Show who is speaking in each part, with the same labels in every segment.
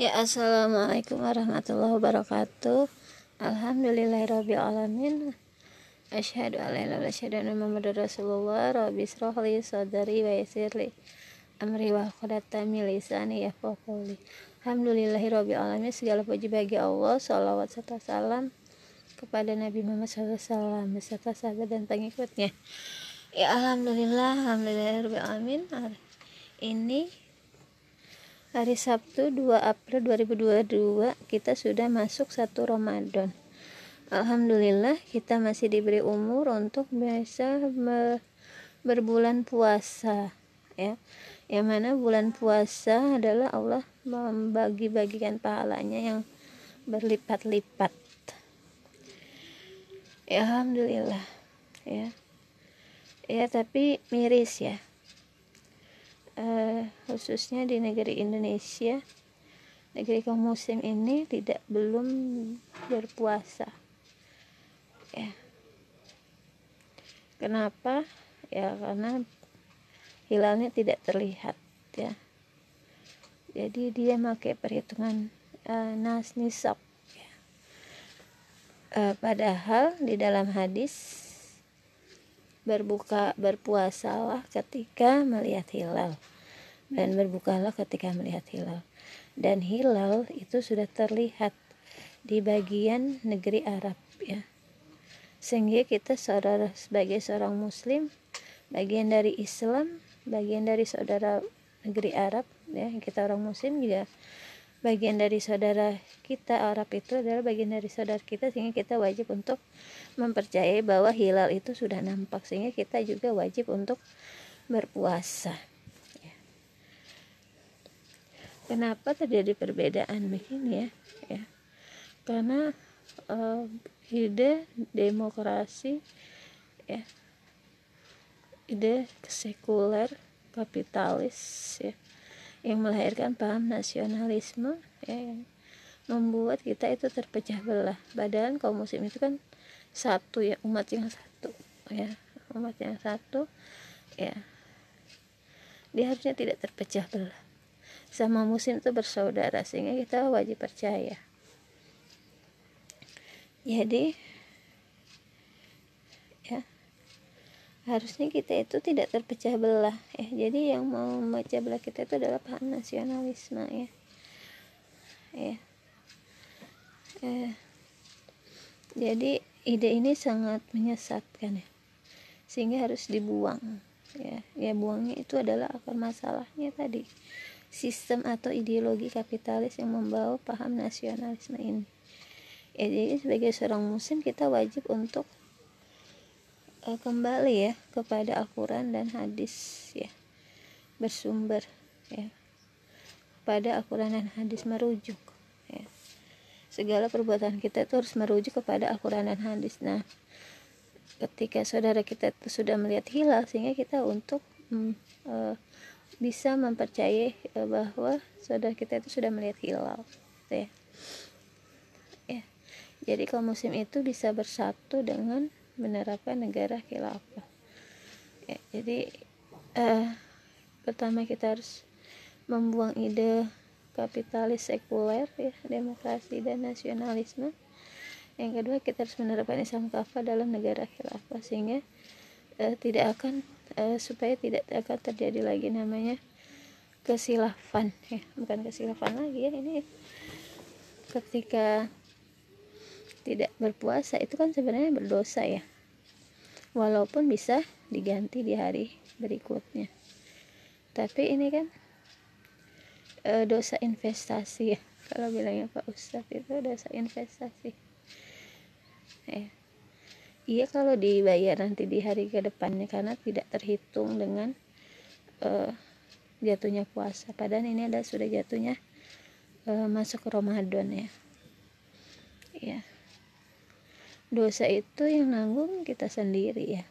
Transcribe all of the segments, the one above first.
Speaker 1: Ya assalamualaikum warahmatullahi wabarakatuh. Alhamdulillahirrabbilalamin Asyhadu an la ilaha illallah Muhammadar Rasulullah. Rabbi israhli sadari wa yassirli amri wa qadata lisani yafqahu qawli. Alhamdulillahirrabbilalamin segala puji bagi Allah salawat serta salam kepada Nabi Muhammad SAW beserta sahabat dan pengikutnya. Ya Alhamdulillah Alhamdulillahirrabbilalamin ini hari Sabtu 2 April 2022 kita sudah masuk satu Ramadan. Alhamdulillah kita masih diberi umur untuk bisa berbulan puasa ya. Yang mana bulan puasa adalah Allah membagi-bagikan pahalanya yang berlipat-lipat. Ya Alhamdulillah ya. Ya tapi miris ya uh, khususnya di negeri Indonesia negeri kaum muslim ini tidak belum berpuasa. Ya. Kenapa? Ya karena hilalnya tidak terlihat ya. Jadi dia pakai perhitungan uh, nas nisab ya. uh, padahal di dalam hadis berbuka berpuasalah ketika melihat hilal. Dan berbukalah ketika melihat hilal. Dan hilal itu sudah terlihat di bagian negeri Arab ya. Sehingga kita saudara sebagai seorang muslim bagian dari Islam bagian dari saudara negeri Arab ya kita orang muslim juga bagian dari saudara kita Arab itu adalah bagian dari saudara kita sehingga kita wajib untuk mempercayai bahwa hilal itu sudah nampak sehingga kita juga wajib untuk berpuasa. Ya. kenapa terjadi perbedaan begini ya? Ya. Karena uh, ide demokrasi ya ide sekuler kapitalis ya yang melahirkan paham nasionalisme ya yang membuat kita itu terpecah belah. Padahal kaum muslim itu kan satu ya umat yang satu ya umat yang satu ya. Dia harusnya tidak terpecah belah. Sama muslim itu bersaudara sehingga kita wajib percaya. Jadi ya harusnya kita itu tidak terpecah belah ya. Jadi yang mau memecah belah kita itu adalah paham nasionalisme ya. Ya. Eh, jadi ide ini sangat menyesatkan ya. Sehingga harus dibuang ya. Ya buangnya itu adalah akar masalahnya tadi. Sistem atau ideologi kapitalis yang membawa paham nasionalisme ini. Ya jadi sebagai seorang muslim kita wajib untuk uh, kembali ya kepada Al-Quran dan hadis ya. Bersumber ya. Pada Al-Quran dan hadis merujuk ya. Segala perbuatan kita itu harus merujuk kepada Al-Quran dan hadis. Nah ketika saudara kita itu sudah melihat hilal sehingga kita untuk mm, uh, bisa mempercayai uh, bahwa saudara kita itu sudah melihat hilal ya. Jadi kaum muslim itu bisa bersatu dengan menerapkan negara khilafah ya, jadi uh, pertama kita harus membuang ide kapitalis sekuler ya demokrasi dan nasionalisme. Yang kedua kita harus menerapkan Islam kafah dalam negara khilafah sehingga uh, tidak akan uh, supaya tidak akan terjadi lagi namanya kesilafan ya bukan kesilafan lagi ya ini ketika tidak berpuasa itu kan sebenarnya berdosa ya. Walaupun bisa diganti di hari berikutnya. Tapi ini kan e, dosa investasi ya. Kalau bilangnya Pak Ustadz itu dosa investasi. Ya iya kalau dibayar nanti di hari ke depannya karena tidak terhitung dengan e, jatuhnya puasa. Padahal ini adalah sudah jatuhnya e, masuk Ramadan ya. Ya dosa itu yang nanggung kita sendiri ya.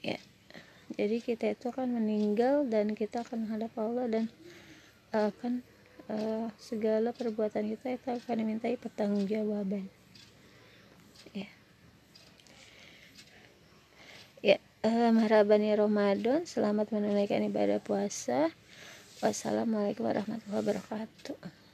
Speaker 1: Ya. Jadi kita itu akan meninggal dan kita akan menghadap Allah dan akan uh, segala perbuatan kita itu akan dimintai pertanggungjawaban. Ya. Ya uh, Ramadan selamat menunaikan ibadah puasa. Wassalamualaikum warahmatullahi wabarakatuh